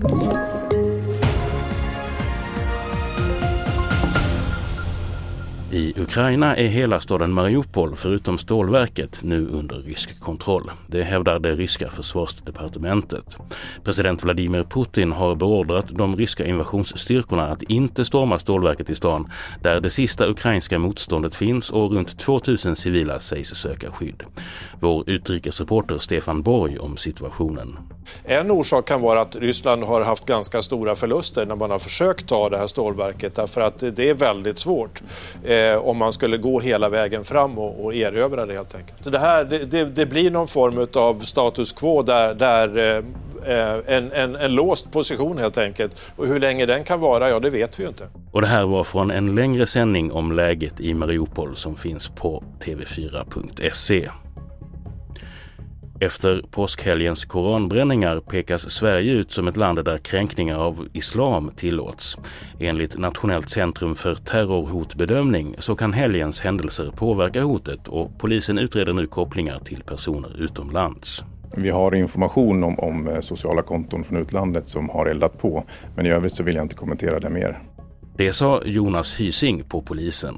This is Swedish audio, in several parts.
you I Ukraina är hela staden Mariupol, förutom stålverket, nu under rysk kontroll. Det hävdar det ryska försvarsdepartementet. President Vladimir Putin har beordrat de ryska invasionsstyrkorna att inte storma stålverket i stan, där det sista ukrainska motståndet finns och runt 2000 civila sägs söka skydd. Vår utrikesreporter Stefan Borg om situationen. En orsak kan vara att Ryssland har haft ganska stora förluster när man har försökt ta det här stålverket därför att det är väldigt svårt eh, eh, om man skulle gå hela vägen fram och, och erövra det helt enkelt. Så det, här, det, det, det blir någon form av status quo där, där eh, eh, en, en, en låst position helt enkelt. Och hur länge den kan vara, ja det vet vi ju inte. Och det här var från en längre sändning om läget i Mariupol som finns på tv4.se. Efter påskhelgens koranbränningar pekas Sverige ut som ett land där kränkningar av islam tillåts. Enligt Nationellt centrum för terrorhotbedömning så kan helgens händelser påverka hotet och polisen utreder nu kopplingar till personer utomlands. Vi har information om, om eh, sociala konton från utlandet som har eldat på, men i övrigt så vill jag inte kommentera det mer. Det sa Jonas Hysing på polisen.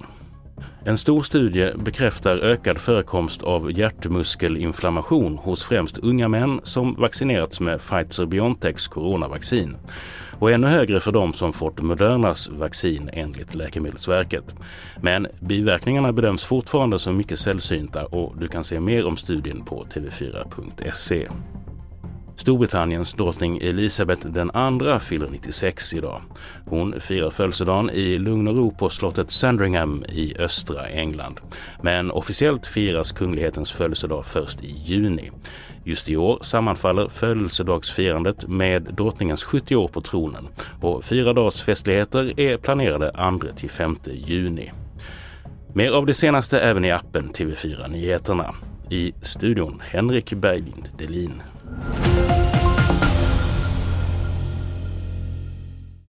En stor studie bekräftar ökad förekomst av hjärtmuskelinflammation hos främst unga män som vaccinerats med Pfizer-Biontechs coronavaccin och ännu högre för de som fått Modernas vaccin enligt Läkemedelsverket. Men biverkningarna bedöms fortfarande som mycket sällsynta och du kan se mer om studien på tv4.se. Storbritanniens drottning Elisabeth II fyller 96 idag. Hon firar födelsedagen i lugn och ro på slottet Sandringham i östra England. Men officiellt firas kunglighetens födelsedag först i juni. Just i år sammanfaller födelsedagsfirandet med drottningens 70 år på tronen och fyra dagars festligheter är planerade 2-5 juni. Mer av det senaste även i appen TV4 Nyheterna. I studion Henrik Berglind Delin.